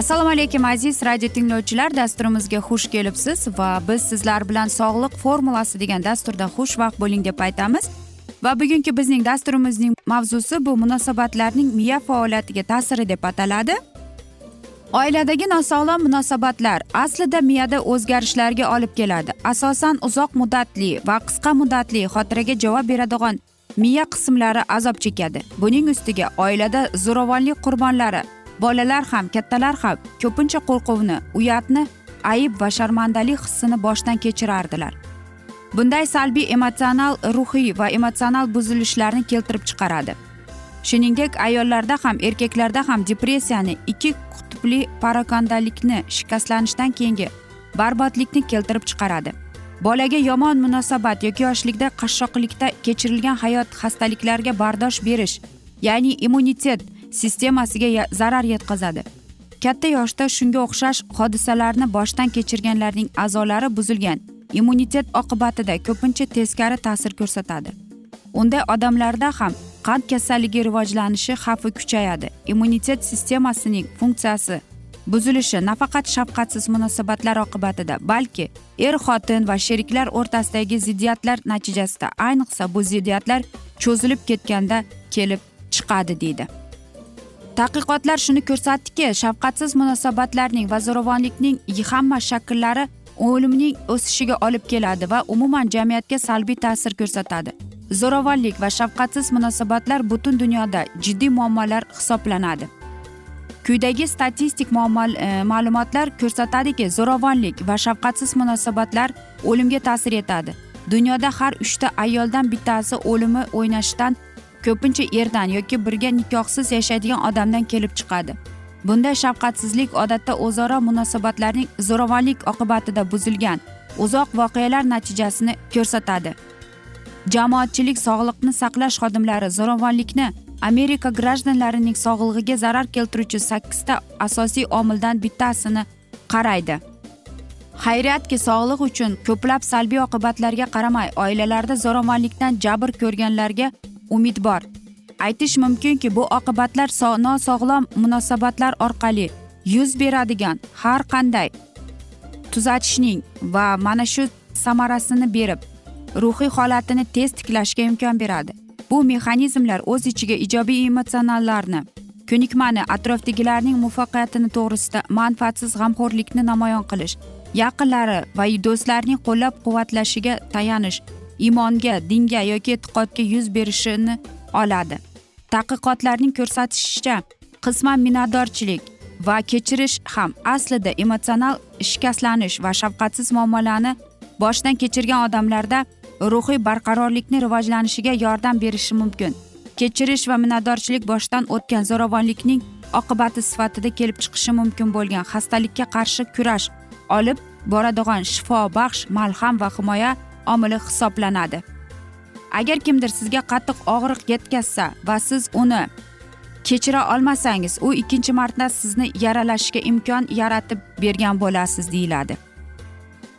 assalomu alaykum aziz radio tinglovchilar. Dasturimizga xush kelibsiz va biz sizlar bilan sog'liq formulasi degan dasturda xushvaqt bo'ling deb aytamiz. Va bugungi bizning dasturimizning mavzusi bu munosabatlarning miya faoliyatiga ta'siri deb ataladi. Oiladagi nosog'lom munosabatlar aslida miyada o'zgarishlarga olib keladi. Asosan uzoq muddatli va qisqa muddatli xotiraga javob beradigan miya qismlari azob chekadi. Buning ustiga oilada zo'ravonlik qurbonlari bolalar ham kattalar ham ko'pincha qo'rquvni uyatni ayb va sharmandalik hissini boshdan kechirardilar. Bunday salbiy emotsional ruhiy va emotsional buzilishlarni keltirib chiqaradi. Shuningdek ayollarda ham erkaklarda ham depressiyani ikki qutbli parokandalikni shikastlanishdan keyingi barbodlikni keltirib chiqaradi. Bolaga yomon munosabat yoki yoshlikda qashshoqlikda kechirilgan hayot xastaliklarga bardosh berish ya'ni immunitet sistemasiga zarar yetkazadi. Katta yoshda shunga o'xshash hodisalarni boshdan kechirganlarning a'zolari buzilgan. Immunitet oqibatida ko'pincha teskari ta'sir ko'rsatadi. Unday odamlarda ham qand kasalligi rivojlanishi xavfi kuchayadi. Immunitet sistemasining funksiyasi buzilishi nafaqat shafqatsiz munosabatlar oqibatida balki er xotin va sheriklar o'rtasidagi ziddiyatlar natijasida ayniqsa bu ziddiyatlar cho'zilib ketganda kelib chiqadi deydi. Tadqiqotlar shuni ko'rsatdiki shafqatsiz munosabatlarning va zo'ravonlikning hamma shakllari o'limning o'sishiga olib keladi va umuman jamiyatga salbiy ta'sir ko'rsatadi. Zo'ravonlik va shafqatsiz munosabatlar butun dunyoda jiddiy muammolar hisoblanadi. Quyidagi statistik e, ma'lumotlar ko'rsatadiki zo'ravonlik va shafqatsiz munosabatlar o'limga ta'sir etadi. Dunyoda har uchta ayoldan bittasi o'limi o'ynashdan ko'pincha erdan yoki birga nikohsiz yashaydigan odamdan kelib chiqadi. Bunday shafqatsizlik odatda o'zaro munosabatlarning zo'ravonlik oqibatida buzilgan uzoq voqealar natijasini ko'rsatadi. Jamoatchilik sog'liqni saqlash xodimlari zo'ravonlikni amerika grajdanlarining sog'lig'iga zarar keltiruvchi sakkizta asosiy omildan bittasini qaraydi. Xayriyatki sog'liq uchun ko'plab salbiy oqibatlarga qaramay oilalarda zo'ravonlikdan jabr ko'rganlarga umid bor. Aytish mumkinki bu oqibatlar nosog'lom munosabatlar orqali yuz beradigan har qanday tuzatishning va mana shu samarasini berib ruhiy holatini tez tiklashga imkon beradi. Bu mexanizmlar o'z ichiga ijobiy emotsionallarni ko'nikmani atrofdagilarning muvaffaqiyatini to'g'risida manfaatsiz g'amxo'rlikni namoyon qilish yaqinlari va do'stlarning qo'llab quvvatlashiga tayanish iymonga dinga yoki e'tiqodga yuz berishini oladi. Tadqiqotlarning ko'rsatishicha qisman minnatdorchilik va kechirish ham aslida emotsional shikastlanish va shafqatsiz muammolarni boshdan kechirgan odamlarda ruhiy barqarorlikni rivojlanishiga yordam berishi mumkin. Kechirish va minnatdorchilik boshdan o'tgan zo'ravonlikning oqibati sifatida kelib chiqishi mumkin bo'lgan xastalikka qarshi kurash olib boradigan shifobaxsh malham va himoya omili hisoblanadi. Agar kimdir sizga qattiq og'riq yetkazsa va siz uni kechira olmasangiz u ikkinchi marta sizni yaralashga imkon yaratib bergan bo'lasiz deyiladi.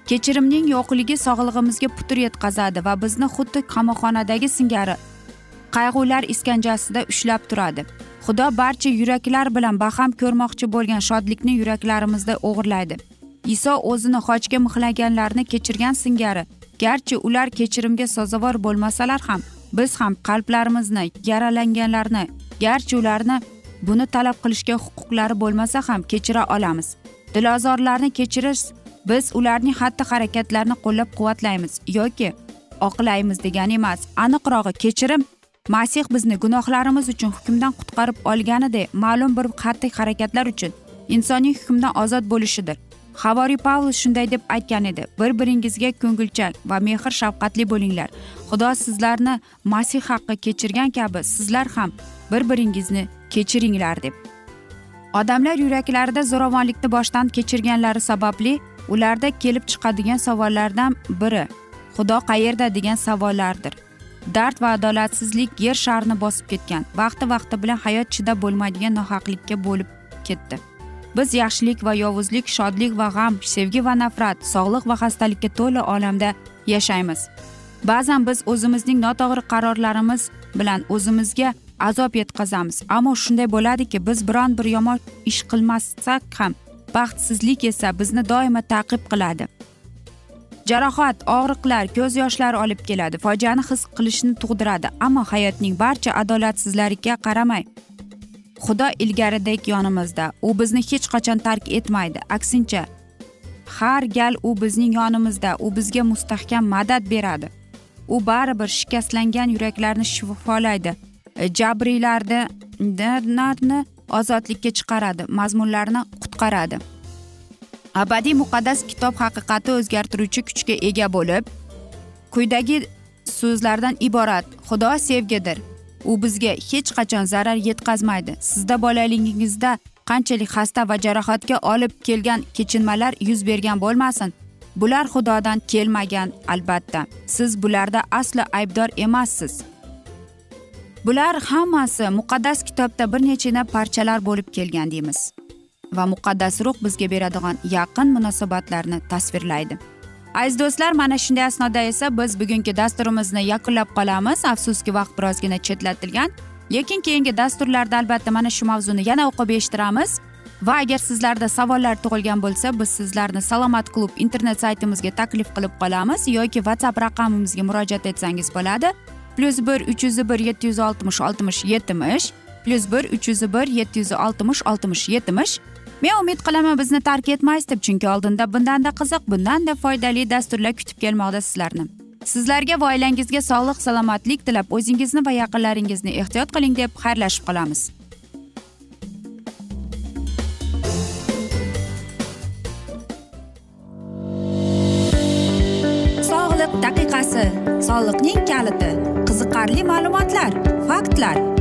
Kechirimning yo'qligi sog'lig'imizga putur yetkazadi va bizni xuddi qamoqxonadagi singari qayg'ular iskanjasida ushlab turadi. Xudo barcha yuraklar bilan baham ko'rmoqchi bo'lgan shodlikni yuraklarimizda o'g'irlaydi. Iso o'zini xochga mixlaganlarni kechirgan singari garchi ular kechirimga sazovor bo'lmasalar ham biz ham qalblarimizni yaralanganlarni garchi ularni buni talab qilishga huquqlari bo'lmasa ham kechira olamiz. Dilozorlarni kechirish biz ularning xatti harakatlarini qo'llab quvvatlaymiz yoki oqlaymiz degani emas aniqrog'i kechirim masih bizni gunohlarimiz uchun hukmdan qutqarib olganidek ma'lum bir xatti harakatlar uchun insoniy hukmdan ozod bo'lishidir. Havoriy pavlus shunday deb aytgan edi. Bir biringizga ko'ngilchan va mehr shafqatli bo'linglar. Xudo sizlarni masih haqqi kechirgan kabi sizlar ham bir biringizni kechiringlar deb. Odamlar yuraklarida zo'ravonlikni boshdan kechirganlari sababli ularda kelib chiqadigan savollardan biri xudo qayerda? degan savollardir. Dard va adolatsizlik yer sharini bosib ketgan vaqti vaqti bilan hayot chidab bo'lmaydigan nohaqlikka bo'lib ketdi. Biz yaxshilik va yovuzlik shodlik va g'am sevgi va nafrat sog'liq va xastalikka to'la olamda yashaymiz. Ba'zan biz o'zimizning noto'g'ri qarorlarimiz bilan o'zimizga azob yetkazamiz. Ammo shunday bo'ladiki biz biron bir yomon ish qilmasak ham baxtsizlik esa bizni doimo ta'qib qiladi. Jarohat og'riqlar ko'z yoshlari olib keladi fojiani his qilishni tug'diradi. Ammo hayotning barcha adolatsizlariga qaramay xudo ilgaridek yonimizda. U bizni hech qachon tark etmaydi. Aksincha har gal u bizning yonimizda. U bizga mustahkam madad beradi. U baribir shikastlangan yuraklarni shifolaydi e, jabriylarni ozodlikka chiqaradi mazmunlarni qutqaradi. Abadiy muqaddas kitob haqiqati o'zgartiruvchi kuchga ega bo'lib quyidagi so'zlardan iborat xudo sevgidir. U bizga hech qachon zarar yetkazmaydi. Sizda bolaligingizda qanchalik xasta va jarohatga olib kelgan kechinmalar yuz bergan bo'lmasin. Bular xudodan kelmagan albatta. Siz bularda aslo aybdor emassiz. Bular hammasi muqaddas kitobda bir nechina parchalar bo'lib kelgan deymiz. Va muqaddas ruh bizga beradigan yaqin munosabatlarni tasvirlaydi. Aziz do'stlar mana shunday asnoda esa biz bugungi dasturimizni yakunlab qolamiz. Afsuski vaqt birozgina chetlatilgan. Lekin keyingi dasturlarda albatta mana shu mavzuni yana o'qib eshittiramiz. Va agar sizlarda savollar tug'ilgan bo'lsa biz sizlarni salomat klub internet saytimizga taklif qilib qolamiz yoki whatsapp raqamimizga murojaat etsangiz bo'ladi. Plyus bir uch yuz bir yetti yuz oltmish oltmish yetmish plyus bir uch yuz bir yetti yuz oltmish oltmish yetmish men umid qilaman bizni tark etmaysiz deb chunki oldinda bundanda qiziq bundanda foydali dasturlar kutib kelmoqda sizlarni. Sizlarga va oilangizga sog'lik salomatlik tilab o'zingizni va yaqinlaringizni ehtiyot qiling deb xayrlashib qolamiz. Sog'liq daqiqasi. Soliqning kaliti. Qiziqarli ma'lumotlar faktlar.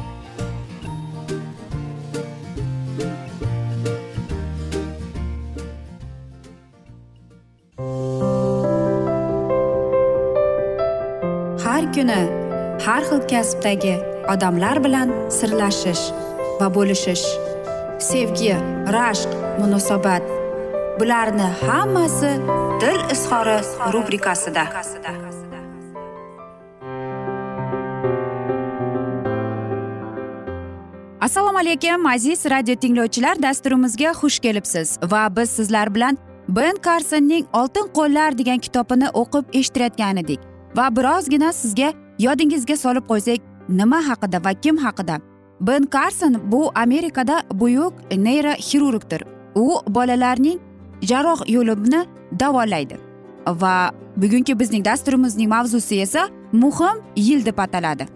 Kuni har xil kasbdagi odamlar bilan sirlashish va bo'lishish sevgi rashq munosabat bularni hammasi dil izhori rubrikasida. Assalomu alaykum aziz radio tinglovchilar dasturimizga xush kelibsiz va biz sizlar bilan ben karsonning oltin qo'llar degan kitobini o'qib eshittirayotgan edik. Va birozgina sizga yodingizga solib qo'ysak nima haqida va kim haqida? Ben karson bu amerikada buyuk neyroxirurgdir. U bolalarning jarroh yo'lini davolaydi. Va bugungi bizning dasturimizning mavzusi esa muhim yil deb ataladi.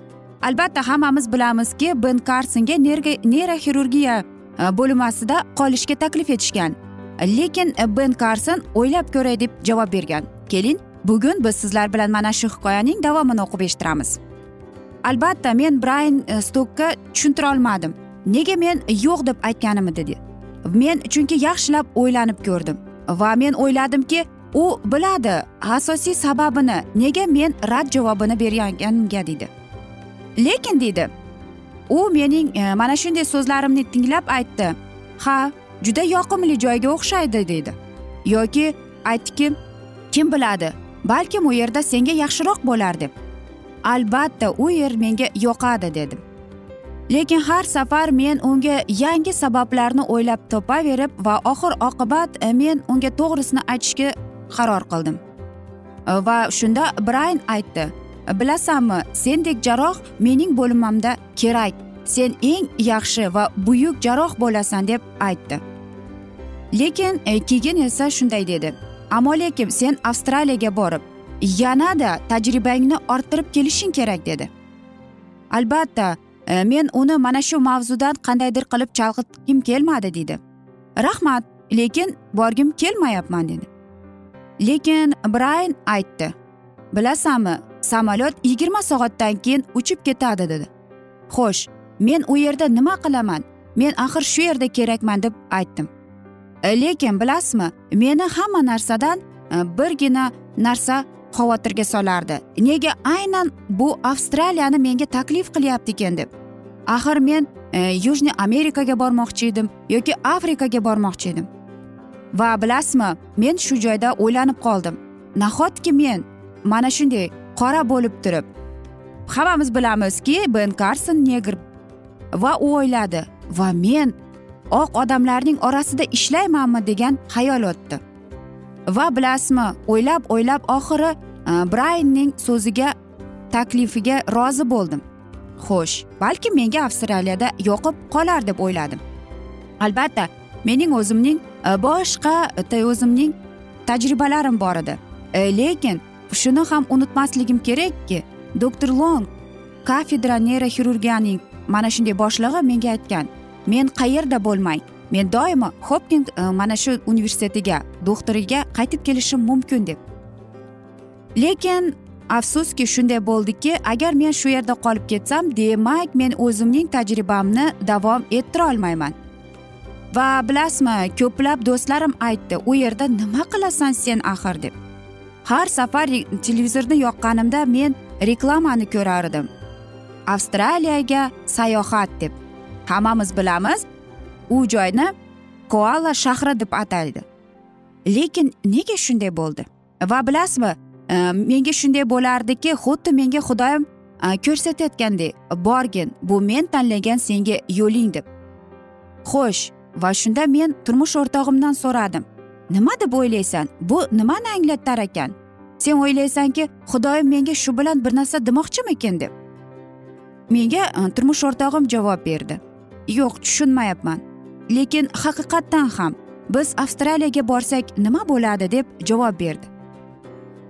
Albatta hammamiz bilamizki ben karsonga neyroxirurgiya e, bo'linmasida qolishga taklif etishgan. Lekin ben karson o'ylab ko'ray deb javob bergan. Keling bugun biz sizlar bilan mana shu hikoyaning davomini o'qib eshittiramiz. Albatta men brayn e, stokka tushuntira olmadim nega men yo'q deb aytganimni dedi. Men chunki yaxshilab o'ylanib ko'rdim va men o'yladimki u biladi asosiy sababini nega men rad javobini berganimga deydi lekin deydi u mening e, mana shunday so'zlarimni tinglab aytdi. Ha juda yoqimli joyga o'xshaydi deydi yoki aytdiki kim biladi balkim u yerda senga yaxshiroq bo'lar deb. Albatta u yer menga yoqadi dedim. Lekin har safar men unga yangi sabablarni o'ylab topaverib va oxir oqibat e, men unga to'g'risini aytishga qaror qildim. E, va shunda brayn aytdi e, bilasanmi sendek jarroh mening bo'limimda kerak. Sen eng yaxshi va buyuk jarroh bo'lasan deb aytdi. Lekin e, keyin esa shunday dedi. Ammo lekin sen avstraliyaga borib yanada tajribangni orttirib kelishing kerak dedi. Albatta e, men uni mana shu mavzudan qandaydir qilib chalg'itgim kelmadi deydi rahmat lekin borgim kelmayapman dedi. Lekin brayn aytdi bilasanmi samolyot yigirma soatdan keyin uchib ketadi dedi. Xo'sh men u yerda nima qilaman? Men axir shu yerda kerakman deb aytdim. Lekin bilasizmi meni hamma narsadan e, birgina narsa xavotirga solardi. Nega aynan bu avstraliyani menga taklif qilyapti ekan deb? Axir men e, yujniy amerikaga bormoqchi edim yoki afrikaga bormoqchi edim? Va bilasizmi men shu joyda o'ylanib qoldim. Nahotki men? Mana shunday qora bo'lib turib. Hammamiz bilamizki ben karson negr va u o'yladi. Va men oq odamlarning orasida ishlaymanmi degan xayol o'tdi. Va bilasizmi o'ylab o'ylab oxiri e, braynning so'ziga taklifiga rozi bo'ldim. Xo'sh balki menga avstraliyada yoqib qolar deb o'yladim. Albatta mening o'zimning e, boshqa e, o'zimning tajribalarim bor edi. E, lekin shuni ham unutmasligim kerakki doktor long kafedra neyroxirurgiyaning mana shunday boshlig'i menga aytgan. Men qayerda bo'lmay men doimo hopking e, mana shu universitetiga doktoriga qaytib kelishim mumkin deb. Lekin afsuski shunday bo'ldiki agar men shu yerda qolib ketsam demak men o'zimning tajribamni davom ettira olmayman. Va bilasizmi ko'plab do'stlarim aytdi u yerda nima qilasan sen axir? deb. Har safar televizorni yoqqanimda men reklamani ko'rardim. Avstraliyaga sayohat deb. Hammamiz bilamiz u joyni koala shahri deb ataydi lekin nega shunday bo'ldi? Va bilasizmi e, menga shunday bo'lardiki xuddi menga xudoyim e, ko'rsatayotgandek borgin bu men tanlagan senga yo'ling deb. Xo'sh va shunda men turmush o'rtog'imdan so'radim. Nima deb o'ylaysan? Bu nimani anglatar ekan? Sen o'ylaysanki xudoyim menga shu bilan bir narsa demoqchimikin deb. Menga e, turmush o'rtog'im javob berdi. Yo'q tushunmayapman. Lekin haqiqatdan ham biz avstraliyaga borsak nima bo'ladi deb javob berdi.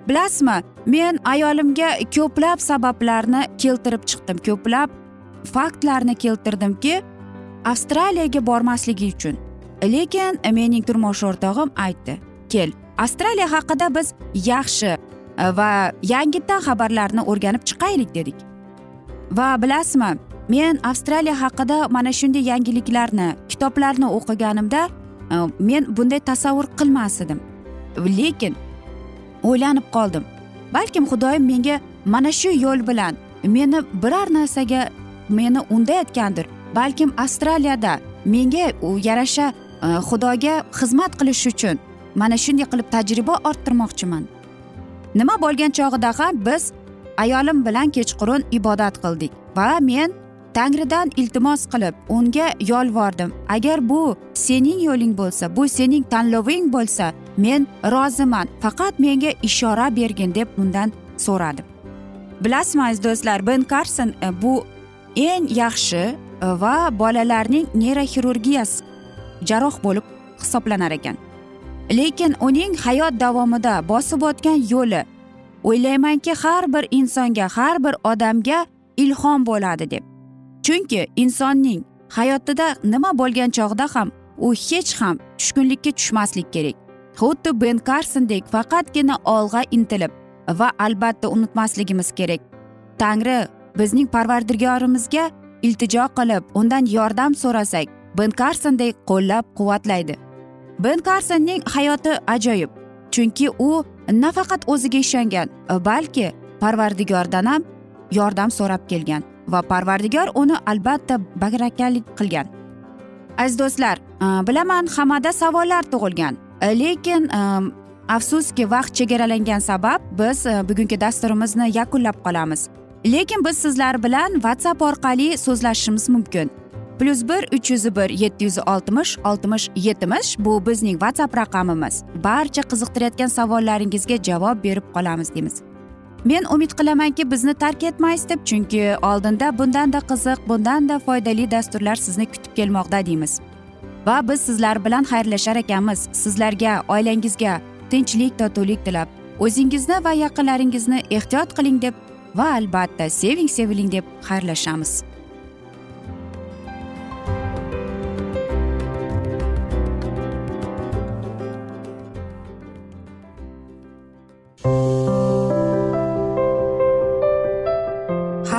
Bilasizmi men ayolimga ko'plab sabablarni keltirib chiqdim ko'plab faktlarni keltirdimki avstraliyaga bormasligi uchun. Lekin mening turmush o'rtog'im aytdi kel avstraliya haqida biz yaxshi e, va yangidan xabarlarni o'rganib chiqaylik dedik. Va bilasizmi men avstraliya haqida mana shunday yangiliklarni kitoblarni o'qiganimda e, men bunday tasavvur qilmas edim lekin o'ylanib qoldim. Balkim xudoyim menga mana shu yo'l bilan meni biror narsaga meni undayotgandir. Balkim avstraliyada menga yarasha e, xudoga xizmat qilish uchun mana shunday qilib tajriba orttirmoqchiman. Nima bo'lgan chog'ida ham biz ayolim bilan kechqurun ibodat qildik va men tangridan iltimos qilib unga yolvordim. Agar bu sening yo'ling bo'lsa bu sening tanloving bo'lsa men roziman. Faqat menga ishora bergin deb undan so'radim. Bilasizmi aziz do'stlar ben karson e, bu eng yaxshi e, va bolalarning neyroxirurgiyasi jarroh bo'lib hisoblanar ekan. Lekin uning hayot davomida bosib o'tgan yo'li o'ylaymanki har bir insonga har bir odamga ilhom bo'ladi deb. Chunki insonning hayotida nima bo'lgan chog'da ham u hech ham tushkunlikka tushmaslik kerak. Xuddi ben karsondek faqatgina olg'a intilib va albatta unutmasligimiz kerak. Tangri bizning parvardigorimizga iltijo qilib undan yordam so'rasak ben karsondek qo'llab quvvatlaydi ben karsonning hayoti ajoyib chunki u nafaqat o'ziga ishongan balki parvardigordan ham yordam so'rab kelgan. Va parvardigor uni albatta bagrakalik qilgan. Aziz do'stlar e, bilaman hammada savollar tug'ilgan. E, lekin e, afsuski vaqt chegaralangan sabab biz bugungi dasturimizni yakunlab qolamiz. Lekin biz sizlar bilan whatsapp orqali so'zlashishimiz mumkin. Plyus bir uch yuz bir yetti yuz oltmish oltmish yetmish bu bizning whatsapp raqamimiz. Barcha qiziqtirayotgan savollaringizga javob berib qolamiz deymiz. Men umid qilamanki bizni tark etmaysiz deb chunki oldinda bundanda qiziq bundanda foydali dasturlar sizni kutib kelmoqda deymiz. Va biz sizlar bilan xayrlashar ekanmiz. Sizlarga oilangizga tinchlik totuvlik tilab. O'zingizni va yaqinlaringizni ehtiyot qiling deb va albatta seving seviling deb xayrlashamiz.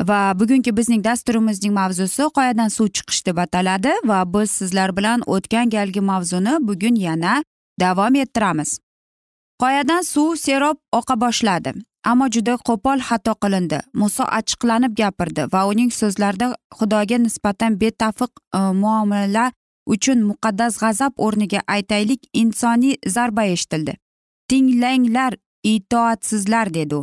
Va bugungi bizning dasturimizning mavzusi qoyadan suv chiqish deb ataladi va biz sizlar bilan o'tgan galgi mavzuni bugun yana davom ettiramiz. Qoyadan suv serob oqa boshladi ammo juda qo'pol xato qilindi. Muso achchiqlanib gapirdi va uning so'zlarida xudoga nisbatan betafiq e, muomala uchun muqaddas g'azab o'rniga aytaylik insoniy zarba eshitildi. Tinglanglar itoatsizlar dedi u.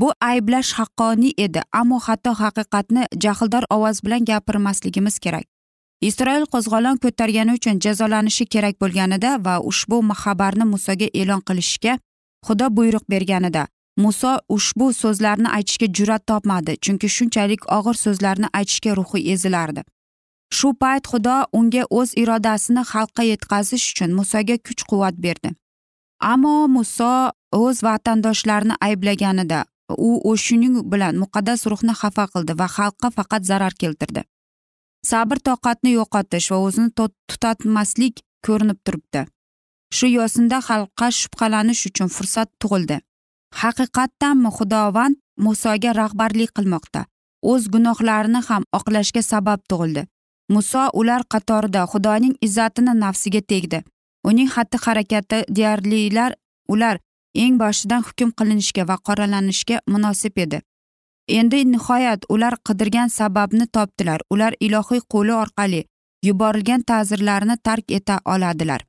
bu ayblash haqqoniy edi ammo hatto haqiqatni jahldor ovoz bilan gapirmasligimiz kerak. Isroil qo'zg'olon ko'targani uchun jazolanishi kerak bo'lganida va ushbu xabarni musoga e'lon qilishga xudo buyruq berganida muso ushbu so'zlarni aytishga jur'at topmadi chunki shunchalik og'ir so'zlarni aytishga ruhi ezilardi. Shu payt xudo unga o'z irodasini xalqqa yetkazish uchun musoga kuch quvvat berdi. Ammo muso o'z vatandoshlarini ayblaganida u shuning bilan muqaddas ruhni xafa qildi va xalqqa faqat zarar keltirdi. Sabr toqatni yo'qotish va o'zini tutatmaslik ko'rinib turibdi. Shu yo'sinda xalqqa shubhalanish uchun fursat tug'ildi. Haqiqatdanmi xudovand musoga rahbarlik qilmoqda. O'z gunohlarini ham oqlashga sabab tug'ildi. Muso ular qatorida xudoning izzatini nafsiga tegdi. Uning xatti harakati deyarlilar ular eng boshidan hukm qilinishga va qoralanishga munosib edi. Endi nihoyat ular qidirgan sababni topdilar. Ular ilohiy qo'li orqali yuborilgan ta'zirlarni tark eta oladilar.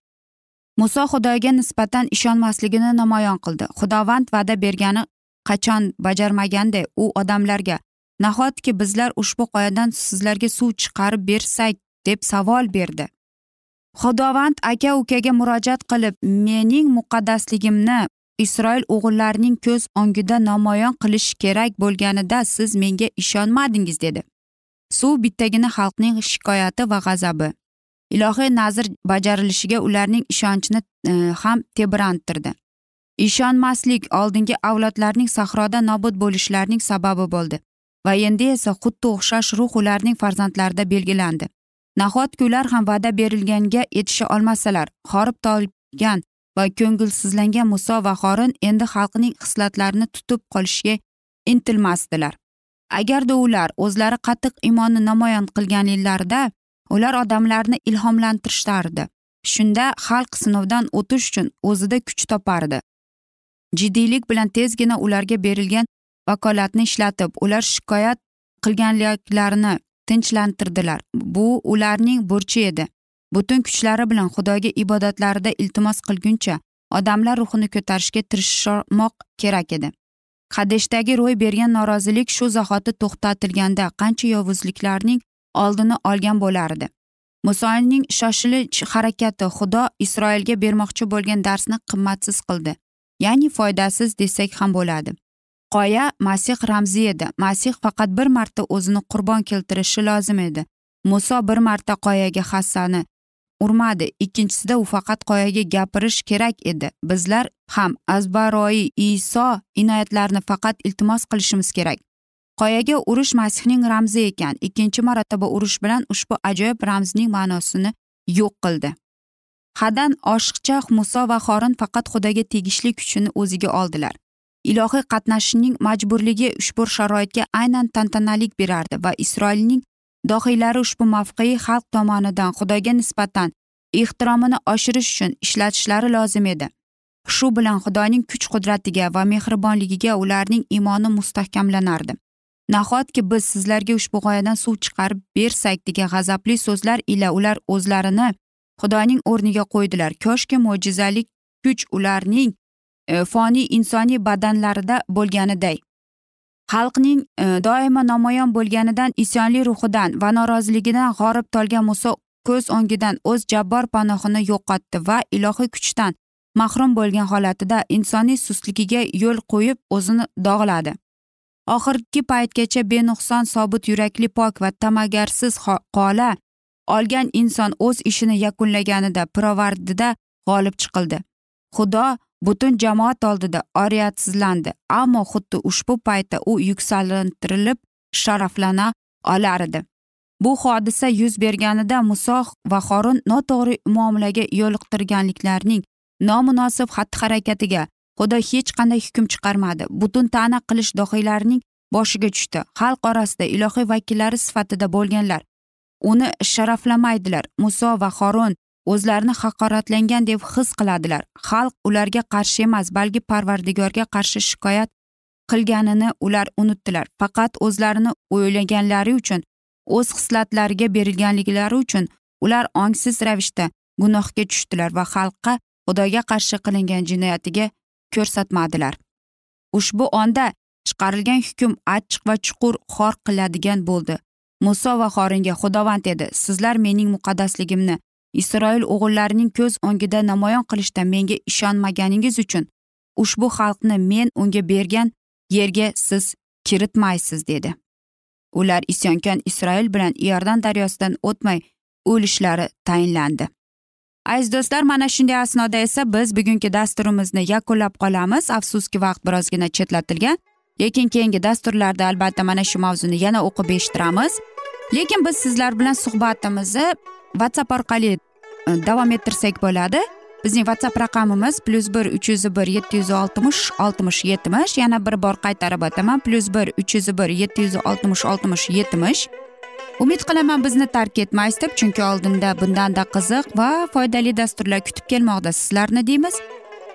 Muso xudoga nisbatan ishonmasligini namoyon qildi. Xudovand va'da bergani qachon bajarmaganday u odamlarga nahotki bizlar ushbu qoyadan sizlarga suv chiqarib bersak? deb savol berdi. Xudovand aka ukaga murojaat qilib mening muqaddasligimni isroil o'g'illarining ko'z o'ngida namoyon qilish kerak bo'lganida siz menga ishonmadingiz dedi. Suv bittagina xalqning shikoyati va g'azabi. Ilohiy nazr bajarilishiga ularning ishonchini e, ham tebranttirdi ishonmaslik oldingi avlodlarning sahroda nobud bo'lishlarining sababi bo'ldi va endi esa xuddi o'xshash ruh ularning farzandlarida belgilandi. Nahotki ular ham va'da berilganga yetisha olmasalar horib tolgan va ko'ngilsizlangan muso va xorin endi xalqning xislatlarini tutib qolishga intilmasdilar. Agarda ular o'zlari qattiq iymonni namoyon qilganlarida ular odamlarni ilhomlantirishardi. Shunda xalq sinovdan o'tish uchun o'zida kuch topardi. Jiddiylik bilan tezgina ularga berilgan vakolatni ishlatib ular shikoyat qilganliklarini tinchlantirdilar. Bu ularning burchi edi. Butun kuchlari bilan xudoga ibodatlarida iltimos qilguncha odamlar ruhini ko'tarishga tirishmoq kerak edi. Hadeshdagi ro'y bergan norozilik shu zahoti to'xtatilganda qancha yovuzliklarning oldini olgan bo'lardi musoning shoshilinch harakati xudo isroilga bermoqchi bo'lgan darsni qimmatsiz qildi ya'ni foydasiz desak ham bo'ladi. Qoya masih ramzi edi. Masih faqat bir marta o'zini qurbon keltirishi lozim edi. Muso bir marta qoyaga hassani urmadi. Ikkinchisida u faqat qoyaga gapirish kerak edi. Bizlar ham azbaroyi iso inoyatlarini faqat iltimos qilishimiz kerak. Qoyaga urish masihning ramzi ekan. Ikkinchi marotaba urish bilan ushbu ajoyib ramzning ma'nosini yo'q qildi. Hadan oshiqcha muso va xorin faqat xudoga tegishli kuchini o'ziga oldilar. Ilohiy qatnashishning majburligi ushbu sharoitga aynan tantanalik berardi va isroilning dohiylari ushbu mavqei xalq tomonidan xudoga nisbatan ehtiromini oshirish uchun ishlatishlari lozim edi. Shu bilan xudoning kuch qudratiga va mehribonligiga ularning iymoni mustahkamlanardi. Nahotki biz sizlarga ushbu g'oyadan suv chiqarib bersak degan g'azabli so'zlar ila ular o'zlarini xudoning o'rniga qo'ydilar. Koshki mo'jizalik kuch ularning e, foniy insoniy badanlarida bo'lganiday. Xalqning e, doimo namoyon bo'lganidan isyonli ruhidan va noroziligidan g'orib tolgan muso ko'z o'ngidan o'z jabbor panohini yo'qotdi va ilohiy kuchdan mahrum bo'lgan holatida insoniy sustligiga yo'l qo'yib o'zini dog'ladi. Oxirgi paytgacha benuqson sobit yurakli pok va ta'magarsiz qola olgan inson o'z ishini yakunlaganida pirovardida g'olib chiqildi. Xudo butun jamoat oldida oriyatsizlandi ammo xuddi ushbu paytda u yuksaltirilib sharaflana olar edi. Bu hodisa yuz berganida muso va xorin noto'g'ri muomalaga yo'liqtirganliklarning nomunosib xatti harakatiga xudo hech qanday hukm chiqarmadi. Butun ta'na qilish dohiylarining boshiga tushdi. Xalq orasida ilohiy vakillari sifatida bo'lganlar uni sharaflamaydilar. Muso va xorin o'zlarini haqoratlangan deb his qiladilar. Xalq ularga qarshi emas balki parvardigorga qarshi shikoyat qilganini ular unutdilar. Faqat o'zlarini o'ylaganlari uchun o'z hislatlariga berilganliklari uchun ular ongsiz ravishda gunohga tushdilar va xalqqa xudoga qarshi qilingan jinoyatiga ko'rsatmadilar. Ushbu onda chiqarilgan hukm achchiq va chuqur xor qiladigan bo'ldi. Muso va xoringa xudovand edi sizlar mening muqaddasligimni isroil o'g'illarining ko'z o'ngida namoyon qilishda menga ishonmaganingiz uchun ushbu xalqni men unga bergan yerga siz kiritmaysiz dedi. Ular isyonkor isroil bilan iordan daryosidan o'tmay o'lishlari tayinlandi. Aziz do'stlar mana shunday asnoda esa biz bugungi dasturimizni yakunlab qolamiz. Afsuski vaqt birozgina chetlatilgan lekin keyingi dasturlarda albatta mana shu mavzuni yana o'qib eshittiramiz. Lekin biz sizlar bilan suhbatimizni whatsapp orqali e, davom ettirsak bo'ladi. Bizning whatsapp raqamimiz plyus bir uch yuz bir yetti yuz oltmish oltmish yetmish. Yana bir bor qaytarib o'taman. Plyus bir uch yuz bir yetti yuz oltmish oltmish yetmish. Umid qilaman bizni tark etmaysiz deb chunki oldinda bundanda qiziq va foydali dasturlar kutib kelmoqda sizlarni deymiz.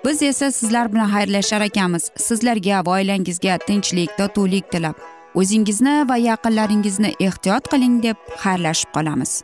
Biz esa sizlar bilan xayrlashar ekanmiz. Sizlarga va oilangizga tinchlik totuvlik tilab. O'zingizni va yaqinlaringizni ehtiyot qiling deb xayrlashib qolamiz.